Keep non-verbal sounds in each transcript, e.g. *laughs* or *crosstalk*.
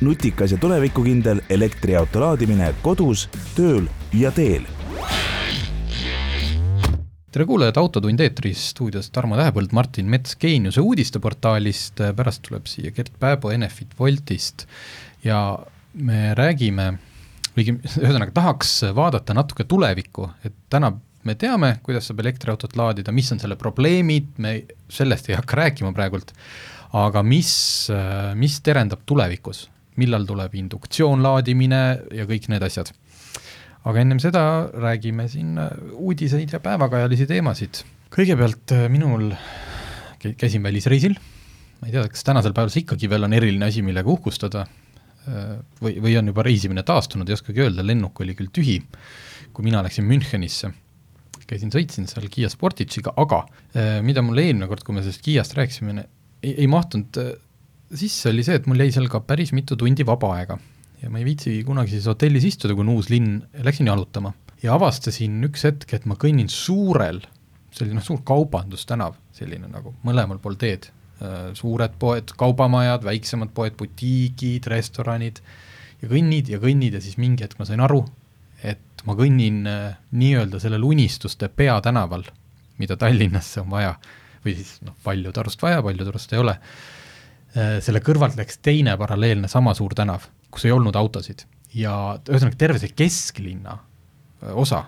nutikas ja tulevikukindel elektriauto laadimine kodus, tööl ja teel. Tere kuulajad, Autotund eetris, stuudios Tarmo Tähepõld, Martin Mets Geeniuse uudisteportaalist, pärast tuleb siia Gert Pääbo Enefit Voltist ja me räägime kuigi ühesõnaga tahaks vaadata natuke tulevikku, et täna me teame, kuidas saab elektriautot laadida, mis on selle probleemid, me sellest ei hakka rääkima praegult, aga mis, mis terendab tulevikus, millal tuleb induktsioonlaadimine ja kõik need asjad. aga ennem seda räägime siin uudiseid ja päevakajalisi teemasid. kõigepealt minul, käisin välisreisil, ma ei tea, kas tänasel päeval see ikkagi veel on eriline asi, millega uhkustada, või, või on juba reisimine taastunud, ei oskagi öelda, lennuk oli küll tühi, kui mina läksin Münchenisse, käisin, sõitsin seal Kiia Sportage'iga, aga äh, mida mul eelmine kord, kui me sellest Kiiast rääkisime, ei, ei mahtunud sisse, oli see, et mul jäi seal ka päris mitu tundi vaba aega. ja ma ei viitsi kunagi siis hotellis istuda, kui on uus linn, läksin jalutama. ja avastasin üks hetk, et ma kõnnin suurel, selline suur kaubandustänav, selline nagu mõlemal pool teed Äh, suured poed, kaubamajad, väiksemad poed, butiigid, restoranid ja kõnnid ja kõnnid ja siis mingi hetk ma sain aru, et ma kõnnin äh, nii-öelda sellel unistuste peatänaval, mida Tallinnasse on vaja, või siis noh, paljude arust vaja, paljude arust ei ole, selle kõrvalt läks teine paralleelne sama suur tänav, kus ei olnud autosid. Ja ühesõnaga terve see kesklinna osa.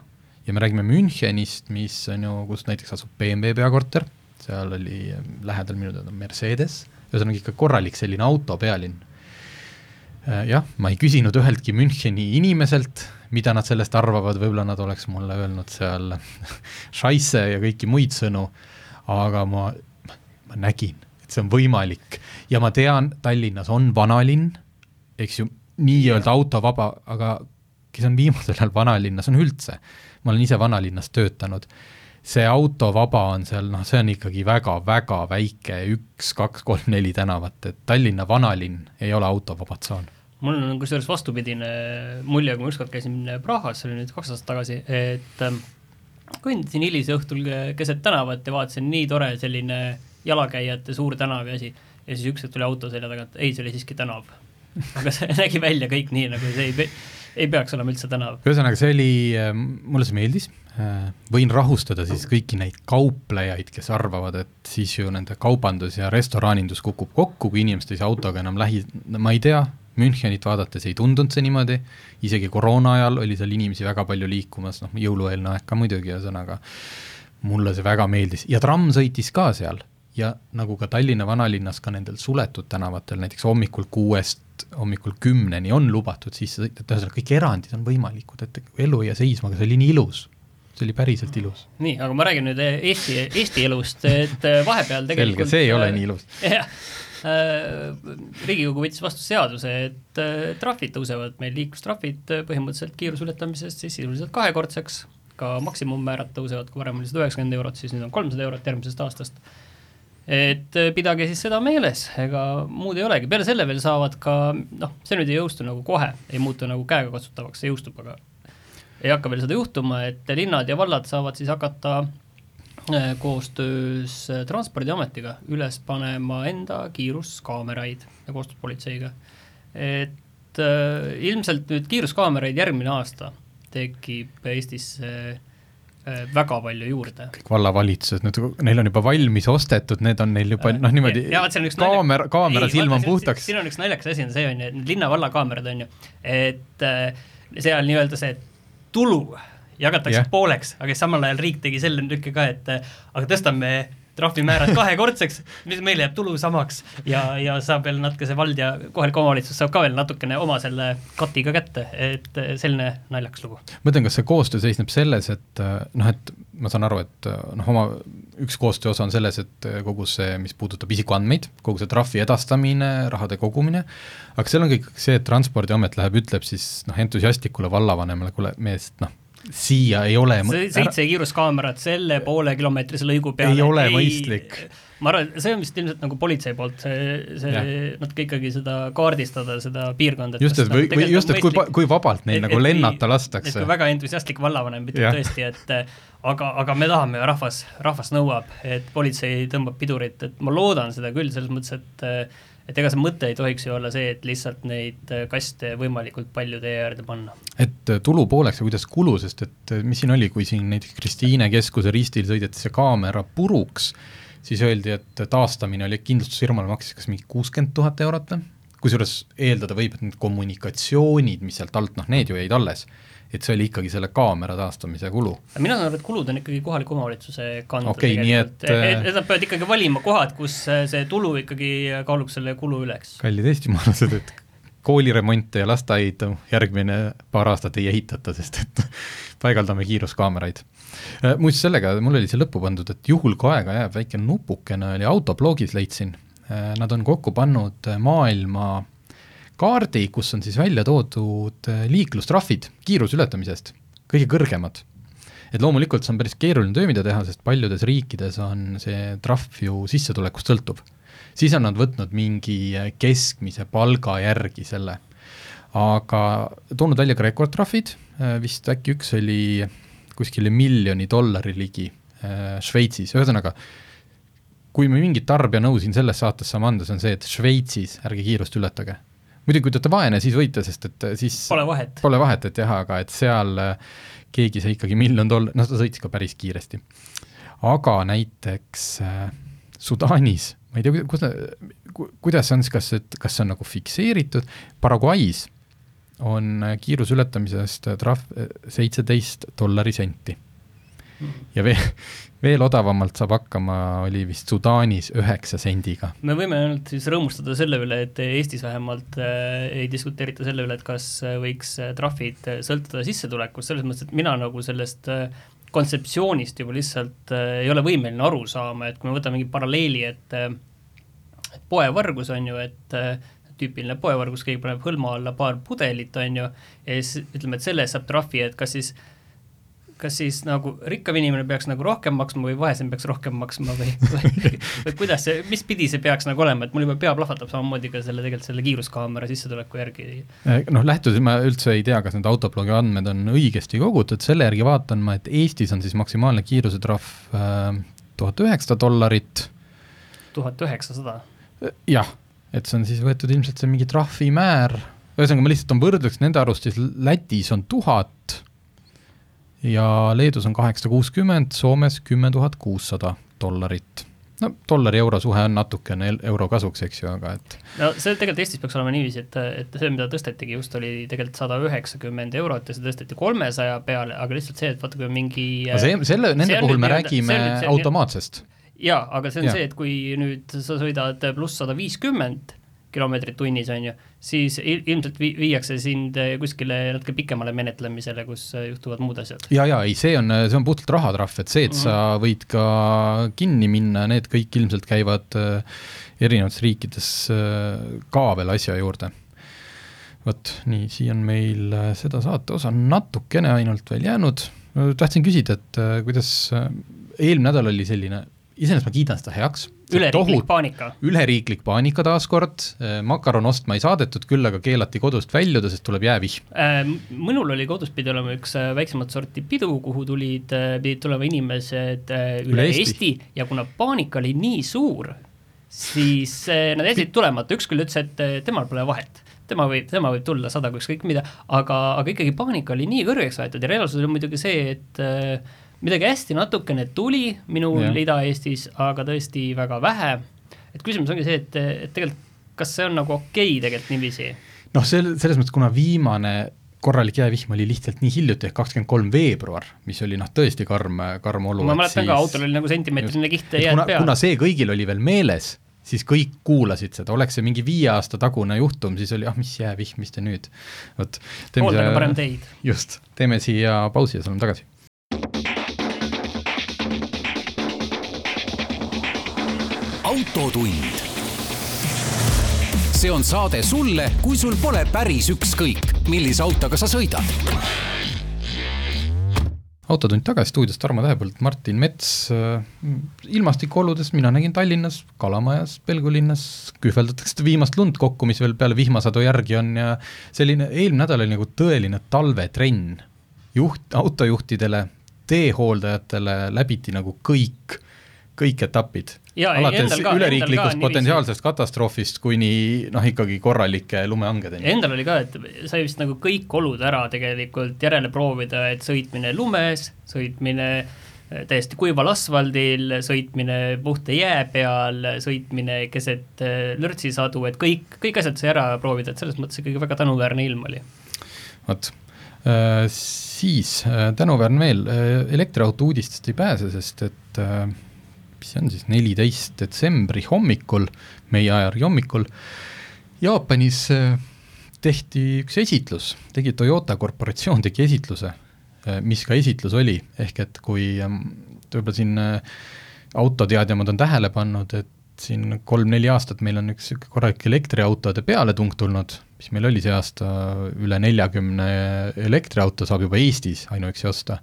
Ja me räägime Münchenist, mis on ju, kus näiteks asub BMW peakorter. Seal oli lähedal minu teada Mercedes, ühesõnaga ikka korralik selline autopealinn. Äh, jah, ma ei küsinud üheltki Müncheni inimeselt, mida nad sellest arvavad, võib-olla nad oleks mulle öelnud seal *laughs* scheisse ja kõiki muid sõnu, aga ma, ma nägin, et see on võimalik ja ma tean, Tallinnas on vanalinn, eks ju, nii-öelda autovaba, aga kes on viimasel ajal vanalinnas, on üldse, ma olen ise vanalinnas töötanud. See autovaba on seal, noh, see on ikkagi väga-väga väike, üks, kaks, kolm, neli tänavat, et Tallinna vanalinn ei ole autovaba tsoon. mul on kusjuures vastupidine mulje, kui ma ükskord käisin Prahas, see oli nüüd kaks aastat tagasi, et ähm, kõndisin hilisõhtul keset tänavat ja vaatasin, nii tore selline jalakäijate suur tänav ja asi, ja siis üks hetk tuli auto selja tagant, ei, see oli siiski tänav. aga see *laughs* nägi välja kõik nii, nagu see ei, ei peaks olema üldse tänav. ühesõnaga, see oli, äh, mulle see meeldis, äh, võin rahustada siis kõiki neid kauplejaid, kes arvavad, et siis ju nende kaubandus ja restoranindus kukub kokku, kui inimesed ei saa autoga enam lähi, ma ei tea, Münchenit vaadates ei tundunud see niimoodi, isegi koroona ajal oli seal inimesi väga palju liikumas, noh, jõulueelne aeg ka muidugi, ühesõnaga mulle see väga meeldis ja tramm sõitis ka seal ja nagu ka Tallinna vanalinnas ka nendel suletud tänavatel, näiteks hommikul kuuest hommikul kümneni on lubatud sisse sõita, et ühesõnaga kõik erandid on võimalikud, et elu ei jää seisma, aga see oli nii ilus. see oli päriselt ilus. nii, aga ma räägin nüüd Eesti, Eesti elust, et äh, vahepeal tegelikult selge, see ei ole nii ilus. jah Riigikogu võttis vastu seaduse, et trahvid tõusevad meil, liiklustrahvid põhimõtteliselt kiiruse ületamisest siis sisuliselt kahekordseks, ka maksimummäärad tõusevad, kui varem oli sada üheksakümmend eurot, siis nüüd on kolmsada eurot järgmisest aastast et äh, pidage siis seda meeles, ega muud ei olegi, peale selle veel saavad ka noh, see nüüd ei jõustu nagu kohe, ei muutu nagu käegakatsutavaks, see jõustub, aga ei hakka veel seda juhtuma, et linnad ja vallad saavad siis hakata äh, koostöös äh, Transpordiametiga üles panema enda kiiruskaameraid ja koostöös politseiga. et äh, ilmselt nüüd kiiruskaameraid järgmine aasta tekib Eestisse äh, väga palju juurde. kõik vallavalitsused, need, neil on juba valmis ostetud, need on neil juba äh, noh, niimoodi ja, kaamera, kaamera silm on puhtaks. siin on üks naljakas asi on see, on ju, et linna-valla kaamerad on ju, et äh, seal nii-öelda see tulu jagatakse yeah. pooleks, aga samal ajal riik tegi selle niisugune ka, et aga tõstame trahvimäärad kahekordseks, mis meil jääb tulu samaks ja, ja saab veel natuke see vald ja kohalik omavalitsus saab ka veel natukene oma selle katiga kätte, et selline naljakas lugu. ma mõtlen, kas see koostöö seisneb selles, et noh, et ma saan aru, et noh, oma üks koostöö osa on selles, et kogu see, mis puudutab isikuandmeid, kogu see trahvi edastamine, rahade kogumine, aga seal on kõik see, et Transpordiamet läheb, ütleb siis noh, entusiastlikule vallavanemale, kuule mees, noh, siia ei ole seitse kiiruskaamerat selle poole kilomeetrise lõigu peale ei ole ei, mõistlik. ma arvan, see on vist ilmselt nagu politsei poolt see, see natuke ikkagi seda kaardistada, seda piirkonda. just, et või, või just, et kui, kui vabalt neil et, nagu lennata et, lastakse. väga entusiastlik vallavanem ütleb tõesti, et aga, aga me tahame ju, rahvas, rahvas nõuab, et politsei tõmbab pidurit, et ma loodan seda küll, selles mõttes, et et ega see mõte ei tohiks ju olla see, et lihtsalt neid äh, kaste võimalikult palju tee äärde panna. et äh, tulu pooleks ja kuidas kulu, sest et äh, mis siin oli, kui siin näiteks Kristiine keskuse ristil sõideti see kaamera puruks, siis öeldi, et taastamine oli, kindlustusfirmale maksis kas mingi kuuskümmend tuhat eurot või, kusjuures eeldada võib, et need kommunikatsioonid, mis sealt alt, noh, need ju jäid alles et see oli ikkagi selle kaamera taastamise kulu. mina saan aru, et kulud on ikkagi kohaliku omavalitsuse kanda okay, tegelikult, et, et, et nad peavad ikkagi valima kohad, kus see tulu ikkagi kaaluks selle kulu üleks. kallid eestimaalased, et kooliremonte ja lasteaidu järgmine paar aastat ei ehitata, sest et paigaldame kiiruskaameraid. Äh, muuseas, sellega mul oli see lõppu pandud, et juhul, kui aega jääb, väike nupukene oli autoblogis leidsin, äh, nad on kokku pannud maailma kaardi, kus on siis välja toodud äh, liiklustrahvid kiiruse ületamisest, kõige kõrgemad. et loomulikult see on päris keeruline töö, mida teha, sest paljudes riikides on see trahv ju sissetulekust sõltuv. siis on nad võtnud mingi äh, keskmise palga järgi selle. aga toonud välja ka rekordtrahvid, äh, vist äkki üks oli kuskile miljoni dollari ligi Šveitsis, ühesõnaga kui me mingit tarbijanõu siin selles saates saame anda, see on see, et Šveitsis ärge kiirust ületage muidugi, kui te olete vaene, siis võite, sest et äh, siis pole vahet, pole vahet, et jah, aga et seal äh, keegi sai ikkagi miljon doll-, noh, ta sõitis ka päris kiiresti. aga näiteks äh, Sudaanis, ma ei tea, kus, kuidas see on siis, kas, et kas see on nagu fikseeritud, Paraguay's on kiiruse ületamisest trahv seitseteist dollari senti. Hmm. ja veel, veel odavamalt saab hakkama, oli vist Sudaanis üheksa sendiga. me võime ainult siis rõõmustada selle üle, et Eestis vähemalt äh, ei diskuteerita selle üle, et kas äh, võiks äh, trahvid äh, sõltuda sissetulekust, selles mõttes, et mina nagu sellest äh, kontseptsioonist juba lihtsalt äh, ei ole võimeline aru saama, et kui me võtame mingi paralleeli, et äh, et poevargus on ju, et äh, tüüpiline poevargus, keegi paneb hõlma alla paar pudelit, on ju, ja siis ütleme, et selle eest saab trahvi, et kas siis äh, kas siis nagu rikkam inimene peaks nagu rohkem maksma või vaesem peaks rohkem maksma või, *laughs* või, või kuidas see, mis pidi see peaks nagu olema, et mul juba pea plahvatab samamoodi ka selle tegelikult selle kiiruskaamera sissetuleku järgi. Eh, noh, lähtudes ma üldse ei tea, kas need autoblogi andmed on õigesti kogutud, selle järgi vaatan ma, et Eestis on siis maksimaalne kiirusetrahv äh, tuhat üheksasada dollarit. tuhat üheksasada? Eh, jah, et see on siis võetud ilmselt see mingi trahvimäär, ühesõnaga ma lihtsalt toon võrdluseks, nende arust siis Lätis on tuhat ja Leedus on kaheksasada kuuskümmend, Soomes kümme tuhat kuussada dollarit. no dollari-euro suhe on natukene euro kasuks, eks ju, aga et no see tegelikult Eestis peaks olema niiviisi, et, et see, mida tõstetigi just, oli tegelikult sada üheksakümmend eurot ja see tõsteti kolmesaja peale, aga lihtsalt see, et vaata, kui on mingi no see, selle, nende puhul me räägime automaatsest. jaa, aga see on ja. see, et kui nüüd sa sõidad pluss sada viiskümmend kilomeetrit tunnis, on ju, siis ilmselt vi-, viiakse sind eh, kuskile natuke pikemale menetlemisele, kus eh, juhtuvad muud asjad. ja, ja ei, see on, see on puhtalt rahatrahv, et see, et mm -hmm. sa mhm. võid ka kinni minna, need kõik ilmselt käivad erinevates riikides ka veel asja juurde. vot nii, siia on meil seda saate osa natukene ainult veel jäänud, tahtsin küsida, et kuidas eelmine nädal oli selline iseenesest ma kiidan seda heaks. Üleriiklik paanika. üleriiklik paanika taaskord, äh, makaron ostma ei saadetud, küll aga keelati kodust väljuda, sest tuleb jäävihm äh,. minul oli kodus, pidi olema üks äh, väiksemat sorti pidu, kuhu tulid, pidid tulema inimesed üle, üle Eesti. Eesti ja kuna paanika oli nii suur, siis nad jätsid tulemata, üks küll ütles, et temal pole vahet tema võib, tema võib tulla sada kui ükskõik mida, aga, aga ikkagi paanika oli nii kõrgeks aetud ja reaalsus oli muidugi see, et äh, midagi hästi natukene tuli minul Ida-Eestis, aga tõesti väga vähe. et küsimus ongi see, et, et tegelikult kas see on nagu okei okay tegelikult niiviisi? noh, sel-, selles mõttes, kuna viimane korralik jäävihm oli lihtsalt nii hiljuti, ehk kakskümmend kolm veebruar, mis oli noh, tõesti karm, karm olu. ma mäletan ka, autol oli nagu sentimeetrine kiht jääd peal. kuna see kõigil oli veel meeles, siis kõik kuulasid seda, oleks see mingi viie aasta tagune juhtum, siis oli ah, mis jäävihm, mis te nüüd, vot. hooldage parem teid. just, teeme siia pausi ja tuleme tagasi. Autotund see on saade sulle, kui sul pole päris ükskõik, millise autoga sa sõidad. autotund tagasi stuudios, Tarmo Tähepõld, Martin Mets. ilmastikuoludes mina nägin Tallinnas, Kalamajas, Pelgulinnas kühveldatakse seda viimast lund kokku, mis veel peale vihmasadu järgi on ja selline eelmine nädal oli nagu tõeline talvetrenn. juht, autojuhtidele, teehooldajatele läbiti nagu kõik, kõik etapid alates ka, üleriiklikust potentsiaalsest katastroofist kuni noh, ikkagi korralike lumehangedeni. Endal oli ka, et sai vist nagu kõik olud ära tegelikult järele proovida, et sõitmine lumes, sõitmine eh, täiesti kuival asfaldil, sõitmine puhta jää peal, sõitmine keset eh, lörtsisadu, et kõik, kõik asjad sai ära proovida, et selles mõttes ikkagi väga tänuväärne ilm oli. vot äh,, siis äh, tänuväärne veel äh,, elektriauto uudistest ei pääse, sest et äh, mis see on siis, neliteist detsembri hommikul, meie aja järgi hommikul, Jaapanis äh, tehti üks esitlus, tegi Toyota korporatsioon tegi esitluse, äh, mis ka esitlus oli, ehk et kui ähm, võib-olla siin äh, autoteadjamad on tähele pannud, et siin kolm-neli aastat meil on üks niisugune korralik elektriautode pealetung tulnud, mis meil oli see aasta, üle neljakümne elektriauto saab juba Eestis ainuüksi osta,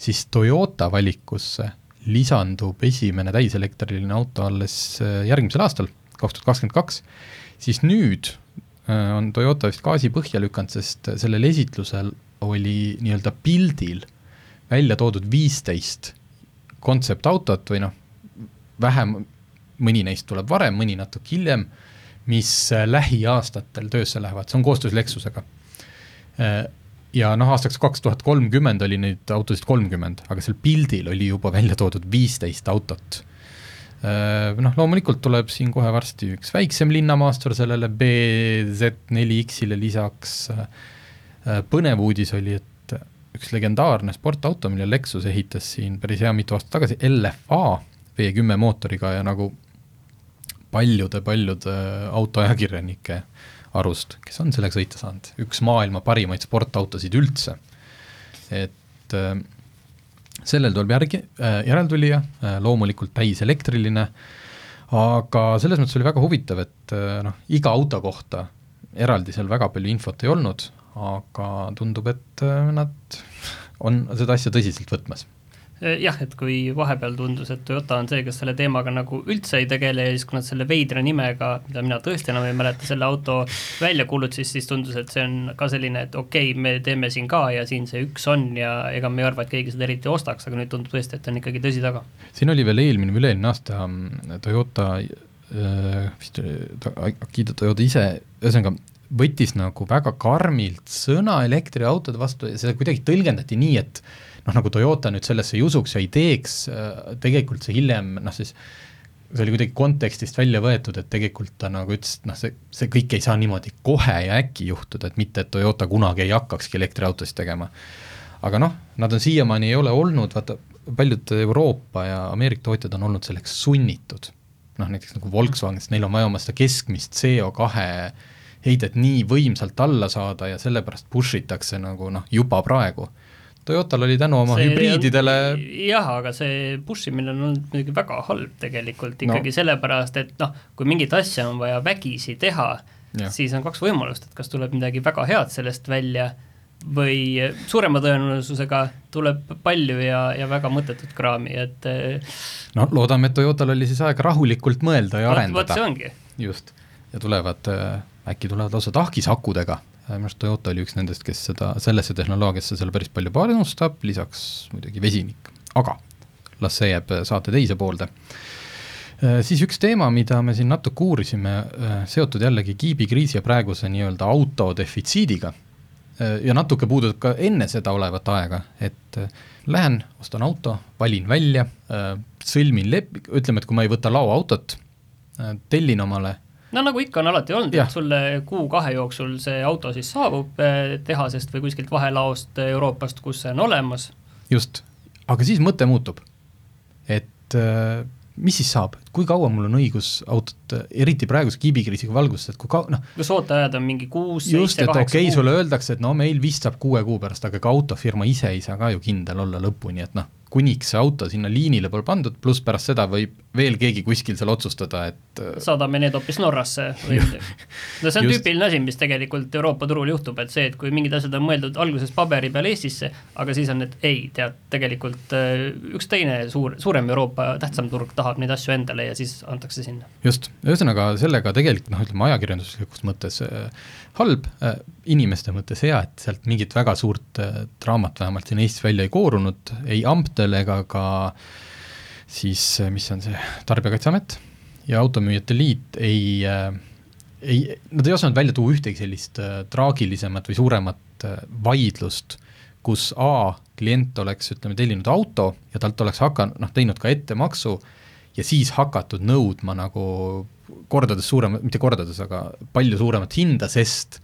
siis Toyota valikusse lisandub esimene täiselektriline auto alles äh, järgmisel aastal, kaks tuhat kakskümmend kaks, siis nüüd äh, on Toyota vist gaasi põhja lükanud, sest sellel esitlusel oli nii-öelda pildil välja toodud viisteist kontseptautot või noh, vähem, mõni neist tuleb varem, mõni natuke hiljem, mis äh, lähiaastatel töösse lähevad, see on koostöös Lexusega ja noh, aastaks kaks tuhat kolmkümmend oli neid autosid kolmkümmend, aga seal pildil oli juba välja toodud viisteist autot. Äh, noh, loomulikult tuleb siin kohe varsti üks väiksem linnamaastur sellele BZ4X-ile lisaks. Äh, põnev uudis oli, et üks legendaarne sportauto, mille Lexus ehitas siin päris hea mitu aastat tagasi, LFA V10 mootoriga ja nagu paljude-paljude autoajakirjanike arust, kes on sellega sõita saanud, üks maailma parimaid sportautosid üldse. et äh, sellel tuleb järgi äh,, järeltulija äh,, loomulikult täiselektriline, aga selles mõttes oli väga huvitav, et äh, noh, iga auto kohta eraldi seal väga palju infot ei olnud, aga tundub, et äh, nad on seda asja tõsiselt võtmas jah, et kui vahepeal tundus, et Toyota on see, kes selle teemaga nagu üldse ei tegele ja siis, kui nad selle veidra nimega, mida mina tõesti enam ei mäleta, selle auto välja kuulutasid, siis tundus, et see on ka selline, et okei okay,, me teeme siin ka ja siin see üks on ja ega me ei arva, et keegi seda eriti ostaks, aga nüüd tundub tõesti, et on ikkagi tõsi taga. siin oli veel eelmine või üle-eelmine aasta mm, Toyota äh,, vist Akita Toyota ise, ühesõnaga võttis nagu väga karmilt sõna elektriautode vastu ja seda kuidagi tõlgendati nii, et noh, nagu Toyota nüüd sellesse ei usuks ja ei teeks, äh, tegelikult see hiljem noh, siis see oli kuidagi kontekstist välja võetud, et tegelikult ta nagu ütles, et noh, see, see kõik ei saa niimoodi kohe ja äkki juhtuda, et mitte, et Toyota kunagi ei hakkakski elektriautosid tegema. aga noh, nad on siiamaani ei ole olnud, vaata, paljud Euroopa ja Ameerika tootjad on olnud selleks sunnitud. noh, näiteks nagu Volkswagen, sest neil on vaja oma seda keskmist CO2 heidet nii võimsalt alla saada ja sellepärast push itakse nagu noh, juba praegu Toyotal oli tänu oma see, hübriididele jah, aga see push imine on olnud muidugi väga halb tegelikult ikkagi no. sellepärast, et noh, kui mingit asja on vaja vägisi teha, siis on kaks võimalust, et kas tuleb midagi väga head sellest välja või suurema tõenäosusega tuleb palju ja, ja väga mõttetut kraami, et no loodame, et Toyotal oli siis aega rahulikult mõelda ja arendada. vot see ongi. just, ja tulevad, äkki tulevad lausa tahkishakudega minu arust Toyota oli üks nendest, kes seda, sellesse tehnoloogiasse seal päris palju panustab, lisaks muidugi vesinik, aga las see jääb saate teise poolde. Äh, siis üks teema, mida me siin natuke uurisime, äh, seotud jällegi kiibikriisi ja praeguse nii-öelda auto defitsiidiga äh, ja natuke puudutab ka enne seda olevat aega, et lähen, ostan auto, valin välja, sõlmin lep-, ütleme, et kui ma ei võta laoautot, tellin omale no nagu ikka on alati olnud, et sulle kuu-kahe jooksul see auto siis saabub eh, tehasest või kuskilt vahelaost eh, Euroopast, kus see on olemas, just, aga siis mõte muutub. et äh, mis siis saab, kui kaua mul on õigus autot, eriti praeguse kiibikriisiga valguses, et kui kau-, noh, kas ooteajad on mingi kuus, just, seitse, kaheksa kuud? sulle öeldakse, et no meil vist saab kuue kuu pärast, aga ega autofirma ise ei saa ka ju kindel olla lõpuni, et noh, kuniks see auto sinna liinile pole pandud, pluss pärast seda võib veel keegi kuskil seal otsustada, et äh, saadame need hoopis Norrasse või no see on Just. tüüpiline asi, mis tegelikult Euroopa turul juhtub, et see, et kui mingid asjad on mõeldud alguses paberi peal Eestisse, aga siis on, et ei, tead, tegelikult äh, üks teine suur, suurem Euroopa tähtsam turg tahab neid asju endale ja siis antakse sinna. just, ühesõnaga sellega tegelikult noh, ütleme ajakirjanduslikus mõttes äh, halb inimeste mõttes hea, et sealt mingit väga suurt äh, draamat vähemalt siin Eestis välja ei koorunud, ei Amptel ega ka siis äh, mis on see, Tarbijakaitseamet ja Automüüjate Liit ei äh, ei, nad ei osanud välja tuua ühtegi sellist traagilisemat või suuremat vaidlust, kus A, klient oleks, ütleme, tellinud auto ja talt oleks hakanud, noh, teinud ka ettemaksu ja siis hakatud nõudma nagu kordades suuremat, mitte kordades, aga palju suuremat hinda, sest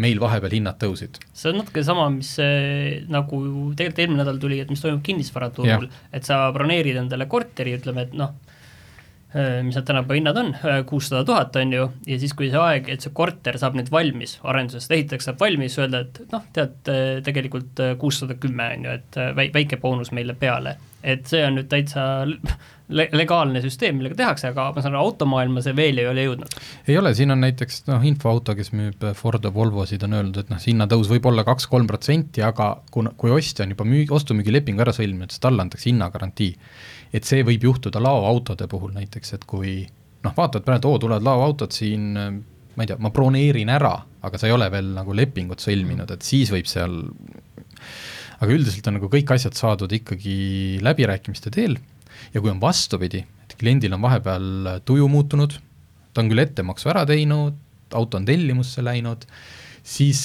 meil vahepeal hinnad tõusid. see on natuke sama, mis eh, nagu tegelikult eelmine nädal tuli, et mis toimub kinnisvaraturul, et sa broneerid endale korteri, ütleme, et noh, mis need tänapäeva hinnad on, kuussada tuhat on ju, ja siis, kui see aeg, et see korter saab nüüd valmis, arendusest ehitatakse, saab valmis, öelda, et noh, tead, tegelikult kuussada kümme on ju, et väi-, väike boonus meile peale. et see on nüüd täitsa *laughs* le-, legaalne süsteem, millega tehakse, aga ma saan aru, automaailma see veel ei ole jõudnud. ei ole, siin on näiteks noh, infoauto, kes müüb Ford ja Volvosid, on öelnud, et noh, see hinnatõus võib olla kaks-kolm protsenti, aga kuna, kui ostja on juba müü-, ostu-müügilepingu ära sõlminud, siis talle antakse hinnagarantii. et see võib juhtuda laoautode puhul näiteks, et kui noh, vaatad praegu, oo, tulevad laoautod siin, ma ei tea, ma broneerin ära, aga sa ei ole veel nagu lepingut sõlminud, et siis võib seal aga üldiselt on nagu kõik asjad saadud ikkagi läbirääkimiste teel ja kui on vastupidi, et kliendil on vahepeal tuju muutunud, ta on küll ettemaksu ära teinud, auto on tellimusse läinud, siis,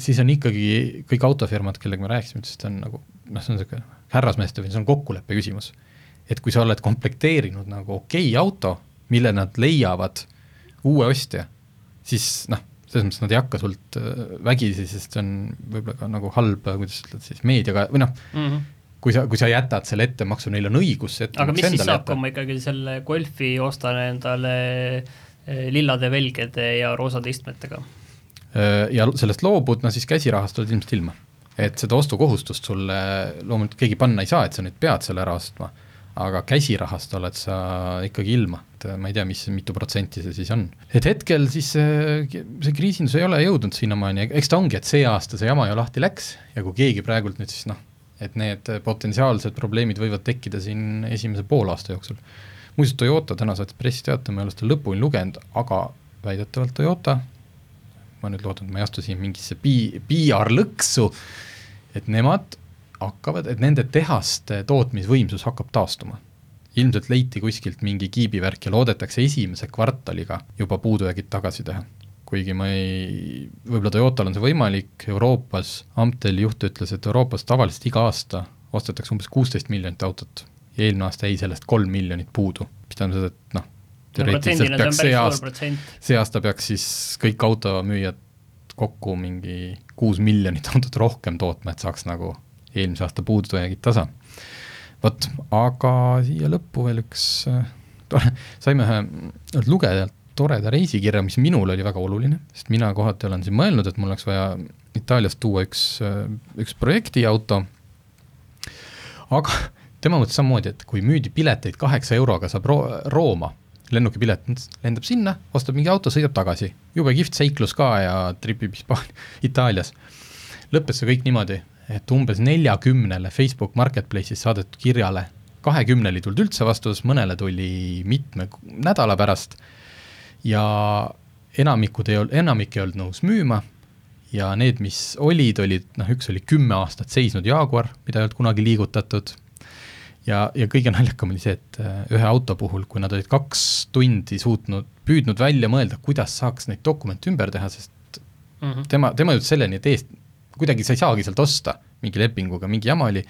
siis on ikkagi kõik autofirmad, kellega me rääkisime, ütlesid, et on nagu noh, see on niisugune härrasmeeste või see on kokkuleppe küsimus. et kui sa oled komplekteerinud nagu okei okay auto, mille nad leiavad uue ostja, siis noh, selles mõttes nad ei hakka sult äh, vägisi, sest see on võib-olla ka nagu halb, kuidas ütled siis, meediaga või noh mm, -hmm. Kui sa, kui sa jätad selle ettemaksu, neil on õigus see aga mis siis saab, kui ma ikkagi selle Golfi ostan endale eh, lillade velgede ja roosade istmetega? Äh, ja sellest loobud, no siis käsirahast oled ilmselt ilma. et seda ostukohustust sulle loomulikult keegi panna ei saa, et sa nüüd pead selle ära ostma, aga käsirahast oled sa ikkagi ilma, et ma ei tea, mis, mitu protsenti see siis on. et hetkel siis see, see kriisindus ei ole jõudnud sinnamaani, eks ta ongi, et see aasta see jama ju lahti läks ja kui keegi praegult nüüd siis noh, et need potentsiaalsed probleemid võivad tekkida siin esimese poolaasta jooksul. muuseas, Toyota täna saatis pressiteate, ma ei ole seda lõpuni lugenud, aga väidetavalt Toyota ma nüüd loodan, et ma ei astu siin mingisse pi-, PR-lõksu, et nemad hakkavad, et nende tehaste tootmisvõimsus hakkab taastuma. ilmselt leiti kuskilt mingi kiibivärk ja loodetakse esimese kvartaliga juba puudujäägid tagasi teha. Kuigi ma ei, võib-olla Toyotal on see võimalik, Euroopas, Amteli juht ütles, et Euroopas tavaliselt iga aasta ostetakse umbes kuusteist miljonit autot ja eelmine aasta jäi sellest kolm miljonit puudu, mis tähendab seda, et noh, teoreetiliselt peaks see aasta, see aasta peaks siis kõik automüüjad kokku mingi kuus miljonit autot rohkem tootma, et saaks nagu eelmise aasta puudujäägid tasa. vot, aga siia lõppu veel üks tore, *laughs* saime ühe lugejalt toreda reisikirja, mis minul oli väga oluline, sest mina kohati olen siin mõelnud, et mul oleks vaja Itaaliast tuua üks, üks projektiauto, aga tema mõtles samamoodi, et kui müüdi pileteid kaheksa euroga, saab Ro-, Rooma lennukipilet, lendab sinna, ostab mingi auto, sõidab tagasi. jube kihvt seiklus ka ja tripib Hispaania, *laughs* Itaalias. lõppes see kõik niimoodi, et umbes neljakümnele Facebook Marketplace'is saadetud kirjale, kahekümnele ei tulnud üldse vastus, mõnele tuli mitme nädala pärast ja enamikud ei olnud, enamik ei olnud nõus müüma. Ja need, mis olid, olid noh, üks oli kümme aastat seisnud Jaguar, mida ei olnud kunagi liigutatud. Ja, ja kõige naljakam oli see, et ühe auto puhul, kui nad olid kaks tundi suutnud, püüdnud välja mõelda, kuidas saaks neid dokumente ümber teha, sest mm -hmm. tema, tema jõudis selleni, et eest, kuidagi sa ei saagi sealt osta, mingi lepinguga, mingi jama oli,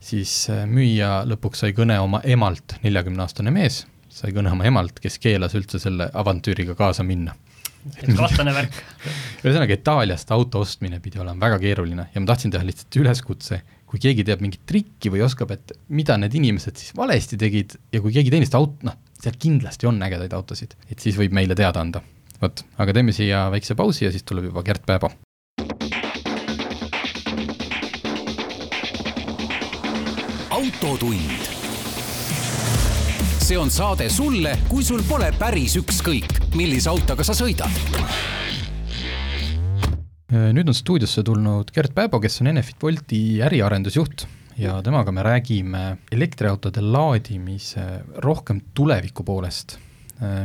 siis müüja lõpuks sai kõne oma emalt, neljakümneaastane mees, sai kõne oma emalt, kes keelas üldse selle avantüüriga kaasa minna. kahtlane värk. *laughs* ühesõnaga, Itaaliast auto ostmine pidi olema väga keeruline ja ma tahtsin teha lihtsalt üleskutse, kui keegi teab mingit trikki või oskab, et mida need inimesed siis valesti tegid ja kui keegi teenist aut-, noh, seal kindlasti on ägedaid autosid, et siis võib meile teada anda. vot, aga teeme siia väikse pausi ja siis tuleb juba Gert Pääbo autotund. See on saade sulle, kui sul pole päris ükskõik, millise autoga sa sõidad. nüüd on stuudiosse tulnud Gert Pääbo, kes on Enefit Bolti äriarendusjuht ja temaga me räägime elektriautode laadimise rohkem tuleviku poolest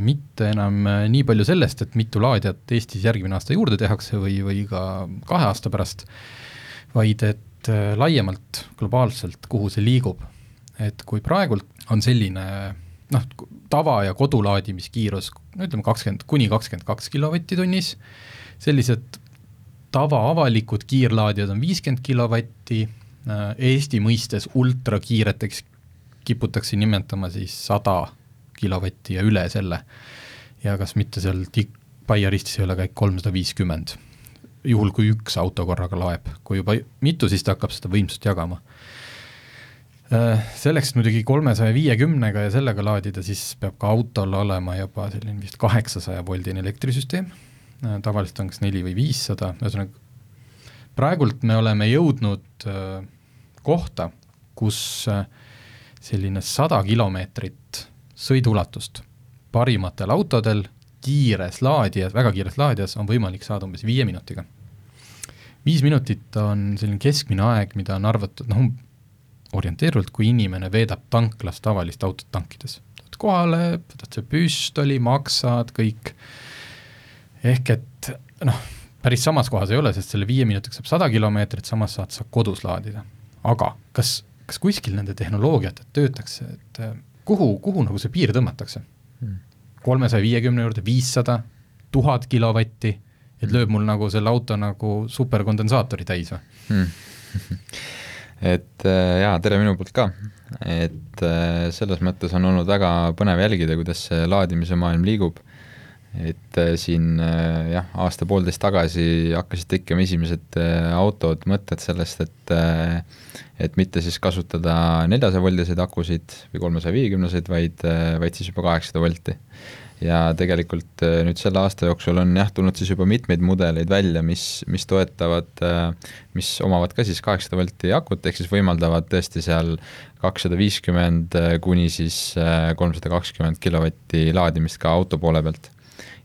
mitte enam nii palju sellest, et mitu laadijat Eestis järgmine aasta juurde tehakse või, või ka kahe aasta pärast, vaid et laiemalt globaalselt, kuhu see liigub et kui praegult on selline noh, tava- ja kodulaadimiskiirus, no ütleme kakskümmend, kuni kakskümmend kaks kilovatti tunnis, sellised tavaavalikud kiirlaadijad on viiskümmend kilovatti, Eesti mõistes ultrakiireteks kiputakse nimetama siis sada kilovatti ja üle selle. ja kas mitte seal Baia-Ristis ei ole käik kolmsada viiskümmend, juhul kui üks auto korraga laeb, kui juba mitu, siis ta hakkab seda võimsust jagama selleks muidugi kolmesaja viiekümnega ja sellega laadida, siis peab ka autol olema juba selline vist kaheksasaja voldine elektrisüsteem, äh, tavaliselt on kas neli või viissada, ühesõnaga praegult me oleme jõudnud äh, kohta, kus selline sada kilomeetrit sõiduulatust parimatel autodel kiires laadijas, väga kiires laadijas on võimalik saada umbes viie minutiga. viis minutit on selline keskmine aeg, mida on arvatud, noh, orienteeruvalt, kui inimene veedab tanklas tavalist autot tankides. tuled kohale, võtad see püstoli, maksad, kõik, ehk et noh, päris samas kohas ei ole, sest selle viie minutiga saab sada kilomeetrit, samas saad sa kodus laadida. aga kas, kas kuskil nende tehnoloogiated töötakse, et äh, kuhu, kuhu nagu see piir tõmmatakse? Hmm. kolmesaja viiekümne juurde viissada, tuhat kilovatti, et lööb mul nagu selle auto nagu superkondensaatori täis või hmm. *laughs* et äh, jaa, tere minu poolt ka. et äh, selles mõttes on olnud väga põnev jälgida, kuidas see laadimise maailm liigub. et äh, siin jah, aasta-poolteist tagasi hakkasid tekkima esimesed autod, mõtted sellest, et et mitte siis kasutada neljasaja voldiseid akusid või kolmesaja viiekümneseid, vaid, vaid siis juba kaheksasada volti ja tegelikult äh, nüüd selle aasta jooksul on jah, tulnud siis juba mitmeid mudeleid välja, mis, mis toetavad, äh, mis omavad ka siis kaheksasada volti akut, ehk siis võimaldavad tõesti seal kakssada viiskümmend äh, kuni siis kolmsada kakskümmend kilovatti laadimist ka auto poole pealt.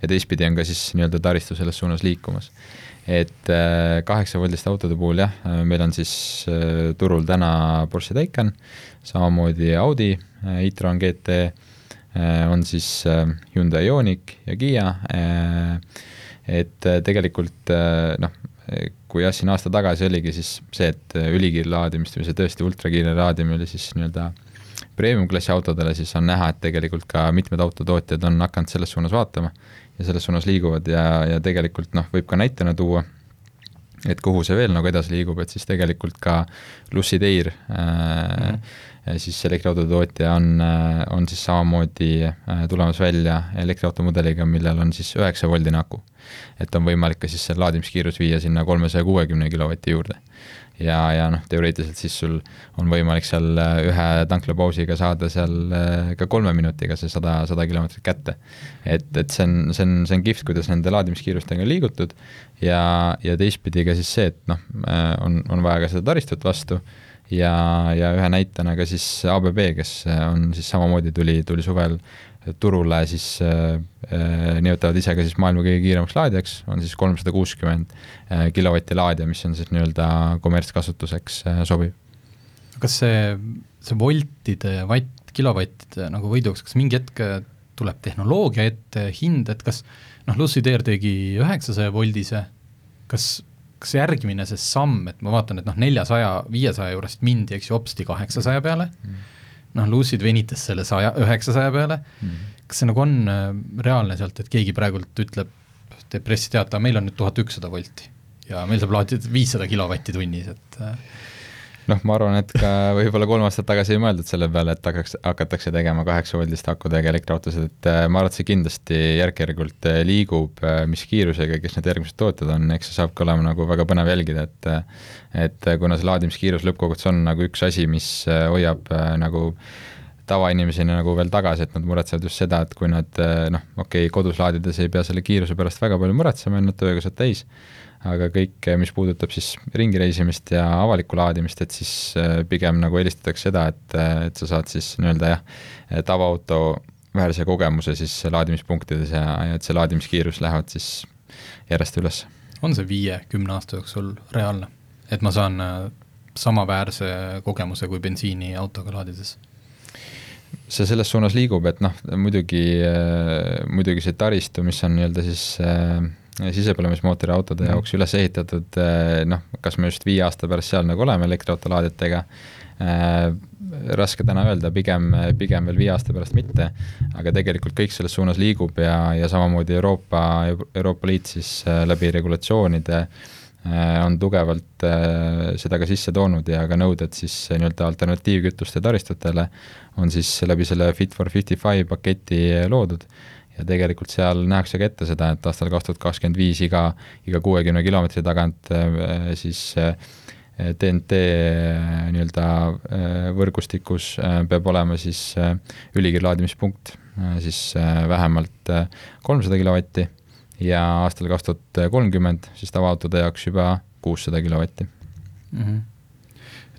ja teistpidi on ka siis nii-öelda taristu selles suunas liikumas. et kaheksa voldiste autode puhul jah, meil on siis turul täna Porsche Taycan, samamoodi Audi e-tron GT on siis äh, Hyundai Ioniq ja Kiia, äh, et tegelikult noh, kui jah, siin aasta tagasi oligi siis see, et ülikiirlaadimist või see tõesti ultrakiire laadimine oli siis nii-öelda premium-klassi autodele, siis on näha, et tegelikult ka mitmed autotootjad on hakanud selles suunas vaatama ja selles suunas liiguvad ja, ja tegelikult noh, võib ka näitena tuua, et kuhu see veel nagu edasi liigub, et siis tegelikult ka Lucid Air äh, mm siis elektriauto tootja on, äh, on siis samamoodi äh, tulemas välja elektriautomudeliga, millel on siis üheksa voldine aku. et on võimalik ka siis see laadimiskiirus viia sinna kolmesaja kuuekümne kilovati juurde. Ja, ja noh, teoreetiliselt siis sul on võimalik seal äh, ühe tanklapausiga saada seal ka kolme minutiga see sada, sada kilomeetrit kätte. et, et see on, see on, see on kihvt, kuidas nende laadimiskiirustega on liigutud ja, ja teistpidi ka siis see, et noh, on, on vaja ka seda taristut vastu ja, ja ühe näitena ka siis ABB, kes on siis samamoodi tuli, tuli suvel turule siis äh, äh, nimetavad ise ka siis maailma kõige kiiremaks laadijaks, on siis kolmsada kuuskümmend äh, kilovatti laadija, mis on siis nii-öelda kommertskasutuseks äh, sobiv. kas see, see voltide ja vatt, kilovattide nagu võiduks, kas mingi hetk tuleb tehnoloogia ette, hind, et kas noh, Lucid Air tegi üheksasaja voldise, kas kas järgmine see samm, et ma vaatan, et noh, neljasaja, viiesaja juurest mindi, eks ju, hopsti kaheksasaja peale mm., noh, Lucid venitas selle saja, üheksasaja peale mm., kas see nagu on äh, reaalne sealt, et keegi praegult ütleb, teeb pressiteate, meil on nüüd tuhat ükssada volti ja meil saab laadida viissada kilovatti tunnis, et äh, noh, ma arvan, et ka võib-olla kolm aastat tagasi ei mõeldud selle peale, et hakkaks, hakatakse tegema kaheksa-voldiste akudega elektriautosid, et äh, ma arvan, et see kindlasti järk-järgult äh, liigub, äh, mis kiirusega, kes need järgmised tootjad on, eks see saabki olema nagu väga põnev jälgida, et et kuna see laadimiskiirus lõppkokkuvõttes on nagu üks asi, mis hoiab nagu tavainimeseni nagu veel tagasi, et nad muretsevad just seda, et kui nad noh, okei okay,, kodus laadides ei pea selle kiiruse pärast väga palju muretsema, ennast tööga saad täis aga kõik, mis puudutab siis ringireisimist ja avalikku laadimist, et siis äh, pigem nagu eelistatakse seda, et, äh, et sa saad siis nii-öelda jah, tavaauto väärse kogemuse siis laadimispunktides ja, ja et see laadimiskiirus lähevad siis järjest üles. on see viie-kümne aasta jooksul reaalne, et ma saan samaväärse kogemuse kui bensiiniautoga laadides? see selles suunas liigub, et noh, muidugi, muidugi see taristu, mis on nii-öelda siis äh, sisepõlemismootori autode mm. jaoks üles ehitatud, eh, noh, kas me just viie aasta pärast seal nagu oleme elektriautolaadijatega äh,, raske täna öelda, pigem, pigem veel viie aasta pärast mitte, aga tegelikult kõik selles suunas liigub ja, ja samamoodi Euroopa, Euroopa Liit siis äh, läbi regulatsioonide on tugevalt seda ka sisse toonud ja ka nõuded siis nii-öelda alternatiivkütuste taristutele on siis läbi selle Fit for 55 paketi loodud ja tegelikult seal nähakse ka ette seda, et aastal kaks tuhat kakskümmend viis iga, iga kuuekümne kilomeetri tagant äh, siis TNT äh, äh, nii-öelda võrgustikus peab olema siis ülikiirlaadimispunkt, siis vähemalt kolmsada kilovatti ja aastal kaks tuhat kolmkümmend siis tavaautode jaoks juba kuussada kilovatti mm. -hmm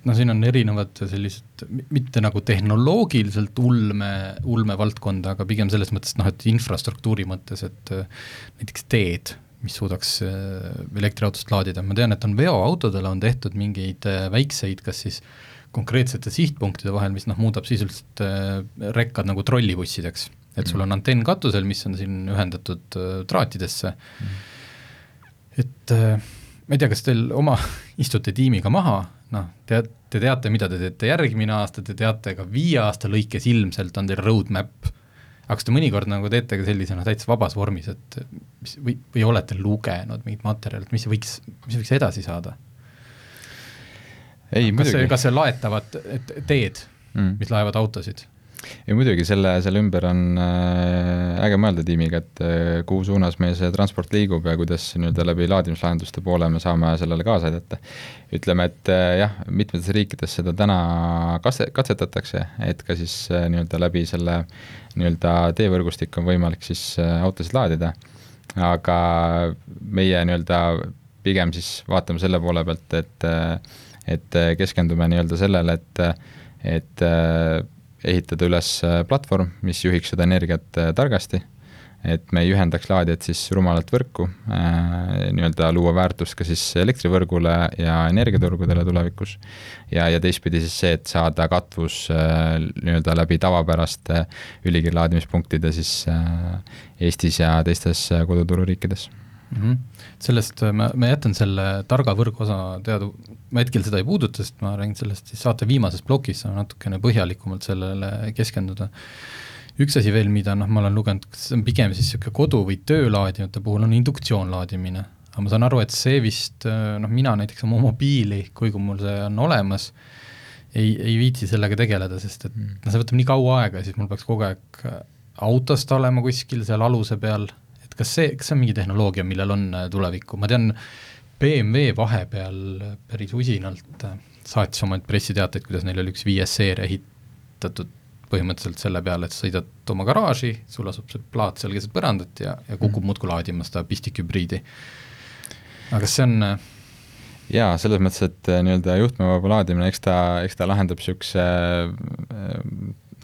noh, siin on erinevad sellised, mitte nagu tehnoloogiliselt ulme, ulmevaldkonda, aga pigem selles mõttes noh, et infrastruktuuri mõttes, et äh, näiteks teed, mis suudaks äh, elektriautost laadida, ma tean, et on veoautodele on tehtud mingeid äh, väikseid, kas siis konkreetsete sihtpunktide vahel, mis noh, muudab sisuliselt rekkad nagu trollibussideks. et sul on mm. antenn katusel, mis on siin ühendatud traatidesse mm., et ma ei tea, kas teil oma, *laughs* istute tiimiga maha noh, tead, te teate, mida te teete järgmine aasta, te teate ka viie aasta lõikes ilmselt on teil roadmap, aga kas te mõnikord nagu teete ka sellise noh, täitsa vabas vormis, et mis või, või olete lugenud mingit materjali, et mis võiks, mis võiks edasi saada? ei, muidugi. kas see laetavad teed mm., mis laevad autosid? Ei muidugi, selle, selle ümber on äh, äge mõelda tiimiga, et äh, kuhu suunas meil see transport liigub ja kuidas nii-öelda läbi laadimislahenduste poole me saame sellele kaasa aidata. ütleme, et äh, jah, mitmetes riikides seda täna katse, katsetatakse, et ka siis nii-öelda läbi selle nii-öelda teevõrgustik on võimalik siis autosid laadida, aga meie nii-öelda pigem siis vaatame selle poole pealt, et et keskendume nii-öelda sellele, et et ehitada üles äh, platvorm, mis juhiks seda energiat äh, targasti, et me ei ühendaks laadijat siis rumalalt võrku äh,, nii-öelda luua väärtust ka siis elektrivõrgule ja energiaturgudele tulevikus. ja, ja teistpidi siis see, et saada katvus nii-öelda läbi tavapäraste ülikiirlaadimispunktide siis Eestis ja teistes äh, kodutururiikides mm. -hmm. Sellest ma, ma jätan selle targa võrgu osa teada, ma hetkel seda ei puuduta, sest ma räägin sellest siis saate viimases plokis, saan natukene põhjalikumalt sellele keskenduda. üks asi veel, mida noh, ma olen lugenud, see on pigem siis niisugune kodu- või töölaadijate puhul, on induktsioonlaadimine. aga ma saan aru, et see vist noh, mina näiteks oma mobiili, kuigi mul see on olemas, ei, ei viitsi sellega tegeleda, sest et noh, see võtab nii kaua aega ja siis mul peaks kogu aeg autost olema kuskil seal aluse peal et kas see, kas see on mingi tehnoloogia, millel on äh, tulevikku, ma tean, BMW vahepeal päris usinalt äh, saatis omaid pressiteateid, kuidas neil oli üks viies seeria ehitatud põhimõtteliselt selle peale, et sõidad oma garaaži, sul asub see plaat seal keset põrandat ja, ja kukub mm. muudkui laadima seda pistikhübriidi. aga kas see on äh, jaa, selles mõttes, et nii-öelda juhtmevaba laadimine, eks ta, eks ta lahendab niisuguse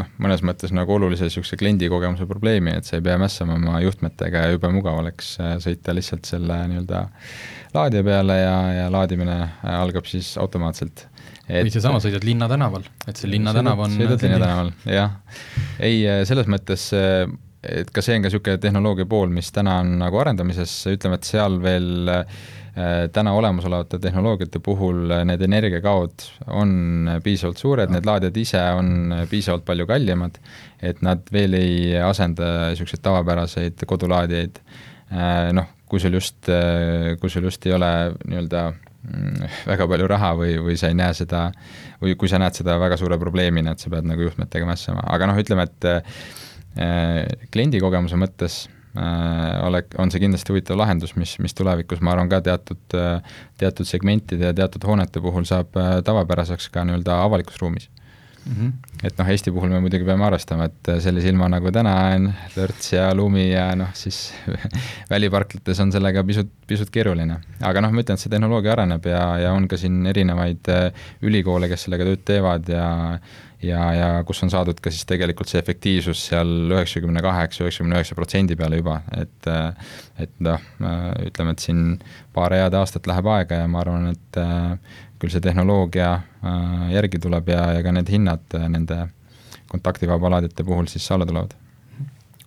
noh, mõnes mõttes nagu olulise niisuguse kliendikogemuse probleemi, et sa ei pea mässama oma juhtmetega ja jube mugav oleks äh, sõita lihtsalt selle nii-öelda laadija peale ja, ja laadimine äh, algab siis automaatselt. Et, või seesama, sõidad linnatänaval, et see linnatänav on sõidad linnatänaval, jah. ei, äh, selles mõttes et ka see on ka niisugune tehnoloogia pool, mis täna on nagu arendamises, ütleme, et seal veel äh, Äh, täna olemasolevate tehnoloogiate puhul äh, need energiakaod on äh, piisavalt suured, need laadijad ise on piisavalt palju kallimad, et nad veel ei asenda niisuguseid tavapäraseid kodulaadijaid. Noh, kui sul just, kui sul just ei ole nii-öelda mm, väga palju raha või, või sa ei näe seda, või kui sa näed seda väga suure probleemina, et sa pead nagu juhtmetega mässama, aga noh, ütleme, et äh, kliendi kogemuse mõttes äh, ole, on see kindlasti huvitav lahendus, mis, mis tulevikus, ma arvan, ka teatud äh,, teatud segmentide ja teatud hoonete puhul saab äh, tavapäraseks ka nii-öelda avalikus ruumis mm. -hmm. et noh, Eesti puhul me muidugi peame arvestama, et sellise ilma nagu täna on, lörts ja lumi ja noh, siis *laughs* väliparklates on sellega pisut, pisut keeruline. aga noh, ma ütlen, et see tehnoloogia areneb ja, ja on ka siin erinevaid äh, ülikoole, kes sellega tööd teevad ja ja, ja kus on saadud ka siis tegelikult see efektiivsus seal üheksakümne kaheksa, üheksakümne üheksa protsendi peale juba, et äh, et noh, ütleme, et siin paar head aastat läheb aega ja ma arvan, et äh, küll see tehnoloogia äh, järgi tuleb ja, ja ka need hinnad nende kontaktivaba laadijate puhul siis alla tulevad.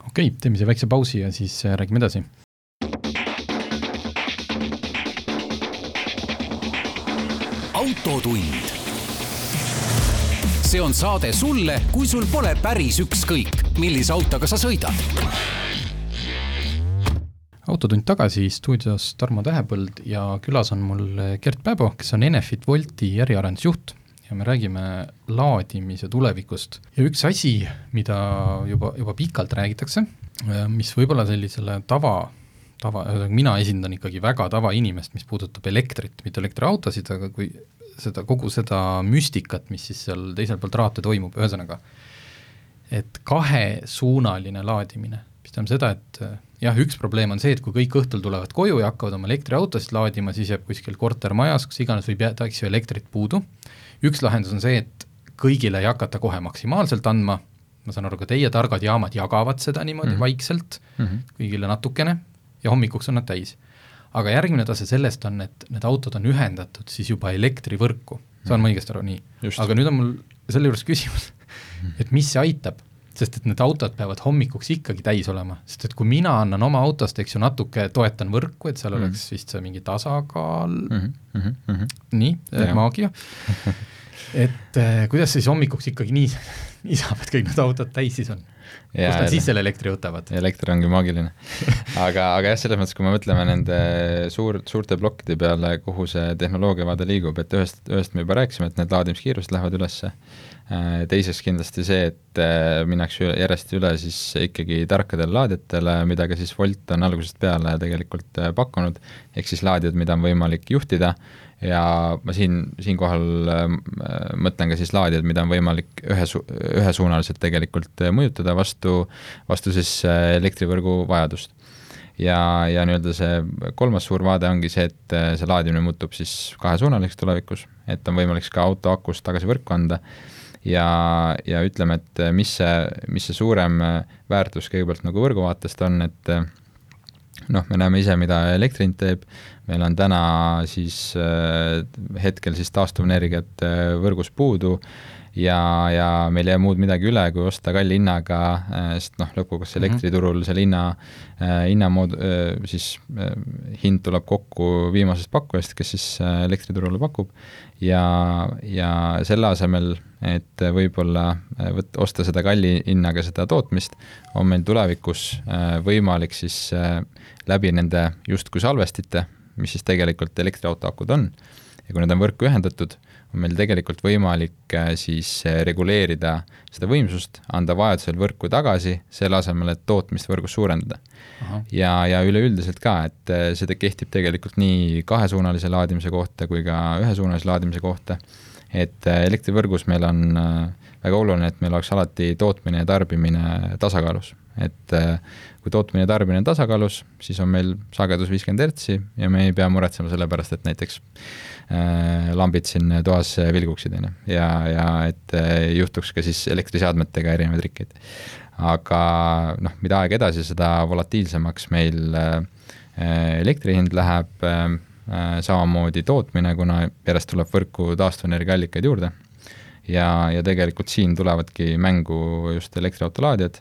okei okay,, teeme siia väikse pausi ja siis räägime edasi. autotund. See on saade sulle, kui sul pole päris ükskõik, millise autoga sa sõidad autotund tagasi, stuudios Tarmo Tähepõld ja külas on mul Gert Päbo, kes on Enefit Wolti äriarendusjuht ja me räägime laadimise tulevikust. ja üks asi, mida juba, juba pikalt räägitakse, mis võib-olla sellisele tava, tava, ühesõnaga mina esindan ikkagi väga tavainimest, mis puudutab elektrit, mitte elektriautosid, aga kui seda, kogu seda müstikat, mis siis seal teisel pool traate toimub, ühesõnaga, et kahesuunaline laadimine, mis tähendab seda, et jah, üks probleem on see, et kui kõik õhtul tulevad koju ja hakkavad oma elektriautosid laadima, siis jääb kuskil kortermajas, kus iganes võib jääda, eks ju, elektrit puudu. üks lahendus on see, et kõigile ei hakata kohe maksimaalselt andma, ma saan aru, ka teie targad jaamad jagavad seda niimoodi mm -hmm. vaikselt mm, -hmm. kõigile natukene, ja hommikuks on nad täis. Aga järgmine tase sellest on, et need autod on ühendatud siis juba elektrivõrku, saan ma õigesti aru, nii? aga nüüd on mul selle juures küsimus, et mis see aitab? Sest et need autod peavad hommikuks ikkagi täis olema, sest et kui mina annan oma autost, eks ju, natuke toetan võrku, et seal mm -hmm. oleks vist see mingi tasakaal. Mm, -hmm. Mm -hmm. nii, maagia *laughs* et äh, kuidas siis hommikuks ikkagi nii, *laughs* nii saab, et kõik need autod täis siis on? kust nad siis selle elektri võtavad? elekter ongi maagiline. *laughs* Aga, aga jah, selles mõttes, kui me mõtleme nende suur, suurte plokkide peale, kuhu see tehnoloogiavaade liigub, et ühest, ühest me juba rääkisime, et need laadimiskiirused lähevad ülesse. Äh, teiseks kindlasti see, et äh, minnakse järjest üle siis ikkagi tarkadele laadijatele, mida ka siis Wolt on algusest peale tegelikult pakkunud, ehk siis laadijad, mida on võimalik juhtida ja ma siin, siinkohal mõtlen ka siis laadijad, mida on võimalik ühe, ühesuunaliselt tegelikult mõjutada vastu, vastu siis elektrivõrgu vajadust. Ja, ja nii-öelda see kolmas suur vaade ongi see, et see laadimine muutub siis kahesuunaliseks tulevikus, et on võimalik ka auto akust tagasi võrku anda. Ja, ja ütleme, et mis see, mis see suurem väärtus kõigepealt nagu võrgu vaatest on, et noh, me näeme ise, mida Elektriint teeb, meil on täna siis äh, hetkel siis taastuvenergiat äh, võrgus puudu ja, ja meil ei jää muud midagi üle, kui osta kalli hinnaga, äh, sest noh, lõpuks mhm. elektriturul selle hinna, hinnamood-, siis hind tuleb kokku viimasest pakkujast, kes siis elektriturule pakub ja, ja selle asemel, et võib-olla äh, võt-, osta seda kalli hinnaga seda tootmist, on meil tulevikus äh, võimalik siis äh, läbi nende justkui salvestite, mis siis tegelikult elektriauto akud on, ja kui need on võrku ühendatud, on meil tegelikult võimalik siis reguleerida seda võimsust, anda vajadusel võrku tagasi, selle asemel, et tootmist võrgus suurendada. Ja, ja üleüldiselt ka, et äh, see kehtib tegelikult nii kahesuunalise laadimise kohta kui ka ühesuunalise laadimise kohta, et äh, elektrivõrgus meil on äh, väga oluline, et meil oleks alati tootmine ja tarbimine tasakaalus. Et kui tootmine ja tarbimine on tasakaalus, siis on meil sagedus viiskümmend hertsi ja me ei pea muretsema selle pärast, et näiteks äh, lambid siin toas vilguksid, on ju, ja, ja et äh, juhtuks ka siis elektriseadmetega erinevaid rikkeid. Aga noh, mida aeg edasi, seda volatiilsemaks meil äh, elektri hind läheb, äh, samamoodi tootmine, kuna järjest tuleb võrku taastuvenergiaallikaid juurde. ja, ja tegelikult siin tulevadki mängu just elektriautolaadijad,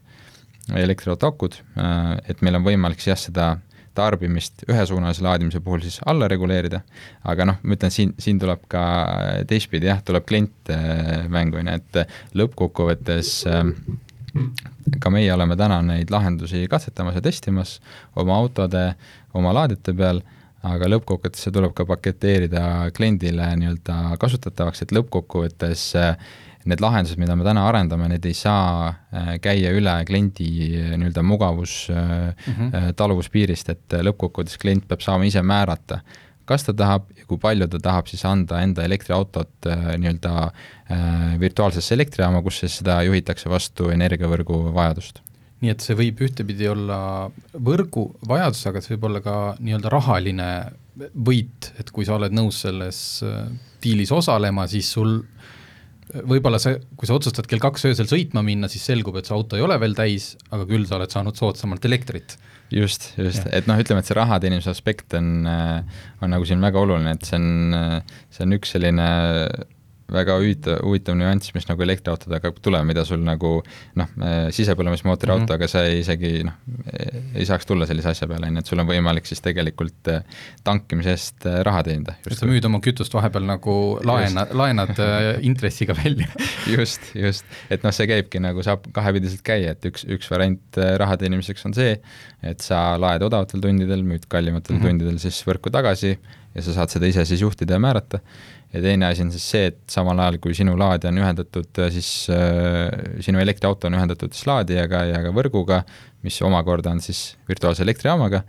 elektriautoakud, äh, et meil on võimalik jah, seda tarbimist ühesuunalise laadimise puhul siis alla reguleerida, aga noh, ma ütlen, siin, siin tuleb ka teistpidi jah, tuleb klient mängu, on ju, et lõppkokkuvõttes äh, ka meie oleme täna neid lahendusi katsetamas ja testimas oma autode, oma laadijate peal, aga lõppkokkuvõttes see tuleb ka paketeerida kliendile nii-öelda kasutatavaks, et lõppkokkuvõttes äh, need lahendused, mida me täna arendame, need ei saa äh, käia üle kliendi äh, nii-öelda mugavus mm -hmm. taluvuspiirist, et lõppkokkuvõttes klient peab saama ise määrata, kas ta tahab ja kui palju ta tahab siis anda enda elektriautot nii-öelda virtuaalsesse elektrijaama, kus siis seda juhitakse vastu energiavõrgu vajadust nii et see võib ühtepidi olla võrgu vajadus, aga see võib olla ka nii-öelda rahaline võit, et kui sa oled nõus selles diilis osalema, siis sul võib-olla see, kui sa otsustad kell kaks öösel sõitma minna, siis selgub, et see auto ei ole veel täis, aga küll sa oled saanud soodsamalt elektrit. just, just, et noh, ütleme, et see raha teenimise aspekt on, on nagu siin väga oluline, et see on, see on üks selline väga huvitav, huvitav nüanss, mis nagu elektriautodega hakkab tulema, mida sul nagu noh, sisepõlemismootori mm -hmm. autoga sa ei isegi noh, ei saaks tulla sellise asja peale, on ju, et sul on võimalik siis tegelikult eh, tankimise eest eh, raha teenida. et sa müüd oma kütust vahepeal nagu laena, laenad eh, intressiga välja *laughs* just, just, et noh, see käibki nagu saab kahepidiselt käia, et üks, üks variant raha teenimiseks on see, et sa laed odavatel tundidel, müüd kallimatel mm -hmm. tundidel siis võrku tagasi ja sa saad seda ise siis juhtida ja määrata ja teine asi on siis see, et samal ajal, kui sinu laadija on ühendatud äh, siis äh,, sinu elektriauto on ühendatud siis laadijaga ja ka võrguga, mis omakorda on siis virtuaalse elektrijaamaga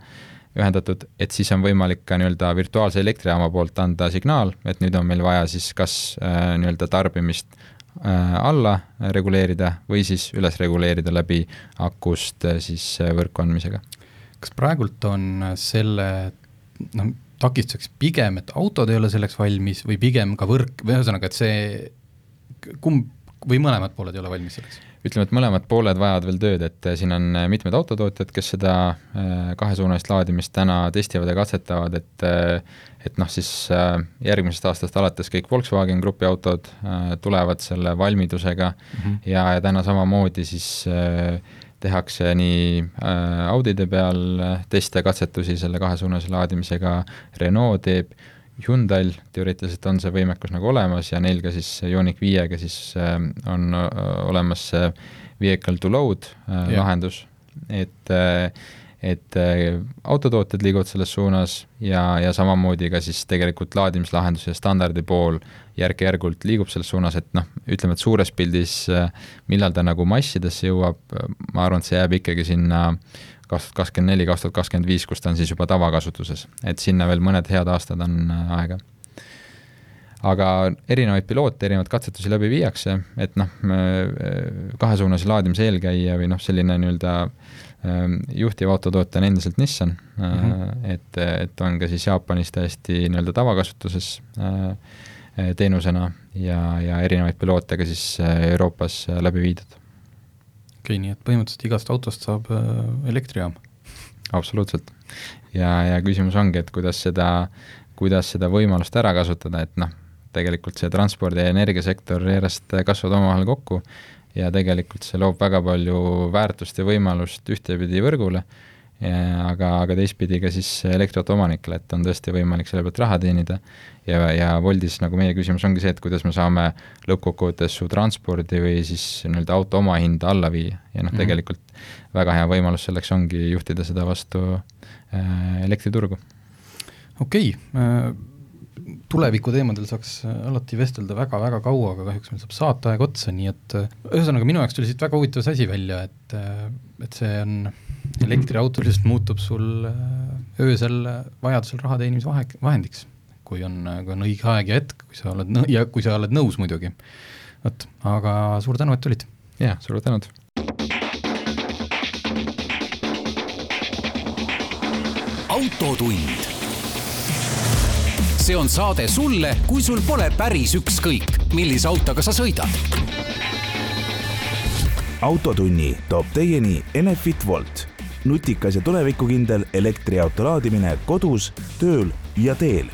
ühendatud, et siis on võimalik ka nii-öelda virtuaalse elektrijaama poolt anda signaal, et nüüd on meil vaja siis kas äh, nii-öelda tarbimist äh, alla reguleerida või siis üles reguleerida läbi akust äh, siis äh, võrku andmisega. kas praegult on selle noh, takistuseks pigem, et autod ei ole selleks valmis või pigem ka võrk, või ühesõnaga, et see kumb või mõlemad pooled ei ole valmis selleks? ütleme, et mõlemad pooled vajavad veel tööd, et siin on mitmed autotootjad, kes seda äh, kahesuunalist laadimist täna testivad ja katsetavad, et et noh, siis järgmisest aastast alates kõik Volkswagen Grupi autod tulevad selle valmidusega mm -hmm. ja, ja täna samamoodi siis tehakse nii äh, Audide peal äh, teste katsetusi selle kahesuunalise laadimisega, Renault teeb, Hyundai'l teoreetiliselt on see võimekus nagu olemas ja neil ka siis Ioniq viiega siis äh, on olemas see vehicle to load lahendus, et et autotootjad liiguvad selles suunas ja, ja samamoodi ka siis tegelikult laadimislahenduse standardi pool järk-järgult liigub selles suunas, et noh, ütleme, et suures pildis äh, millal ta nagu massidesse jõuab, ma arvan, et see jääb ikkagi sinna kaks tuhat kakskümmend neli, kaks tuhat kakskümmend viis, kus ta on siis juba tavakasutuses, et sinna veel mõned head aastad on äh, aega. Aga erinevaid piloote, erinevaid katsetusi läbi viiakse, et noh, äh, kahesuunalise laadimise eelkäija või noh, selline nii-öelda juhtiv autotootja on endiselt Nissan mm, -hmm. et, et on ka siis Jaapanis täiesti nii-öelda tavakasutuses Eh, teenusena ja, ja erinevaid piloote ka siis eh, Euroopas eh, läbi viidud. okei okay,, nii et põhimõtteliselt igast autost saab elektrijaam? absoluutselt. ja, ja küsimus ongi, et kuidas seda, kuidas seda võimalust ära kasutada, et noh, tegelikult see transpordi ja energiasektor järjest kasvavad omavahel kokku ja tegelikult see loob väga palju väärtust ja võimalust ühtepidi võrgule aga, aga teistpidi ka siis elektriauto omanikele, et on tõesti võimalik selle pealt raha teenida ja, ja Woldis nagu meie küsimus ongi see, et kuidas me saame lõppkokkuvõttes su transpordi või siis nii-öelda auto omahinda alla viia ja noh mm -hmm., tegelikult väga hea võimalus selleks ongi juhtida seda vastu äh, elektriturgu. okei okay. äh,, tuleviku teemadel saaks alati vestelda väga-väga kaua, aga kahjuks meil saab saateaeg otsa, nii et äh, ühesõnaga, minu jaoks tuli siit väga huvitav asi välja, et, äh, et see on elektriauto lihtsalt muutub sul äh, öösel vajadusel raha teenimise vahe, vahendiks. kui on, kui on õige aeg ja hetk, kui sa oled nõu- ja kui sa oled nõus muidugi. vot, aga suur tänu, et tulid. jaa, suur tänud. autotund. See on saade sulle, kui sul pole päris ükskõik, millise autoga sa sõidad. Autotunni toob teieni Enefit Volt. Nutikas ja tulevikukindel elektriauto laadimine kodus, tööl ja teel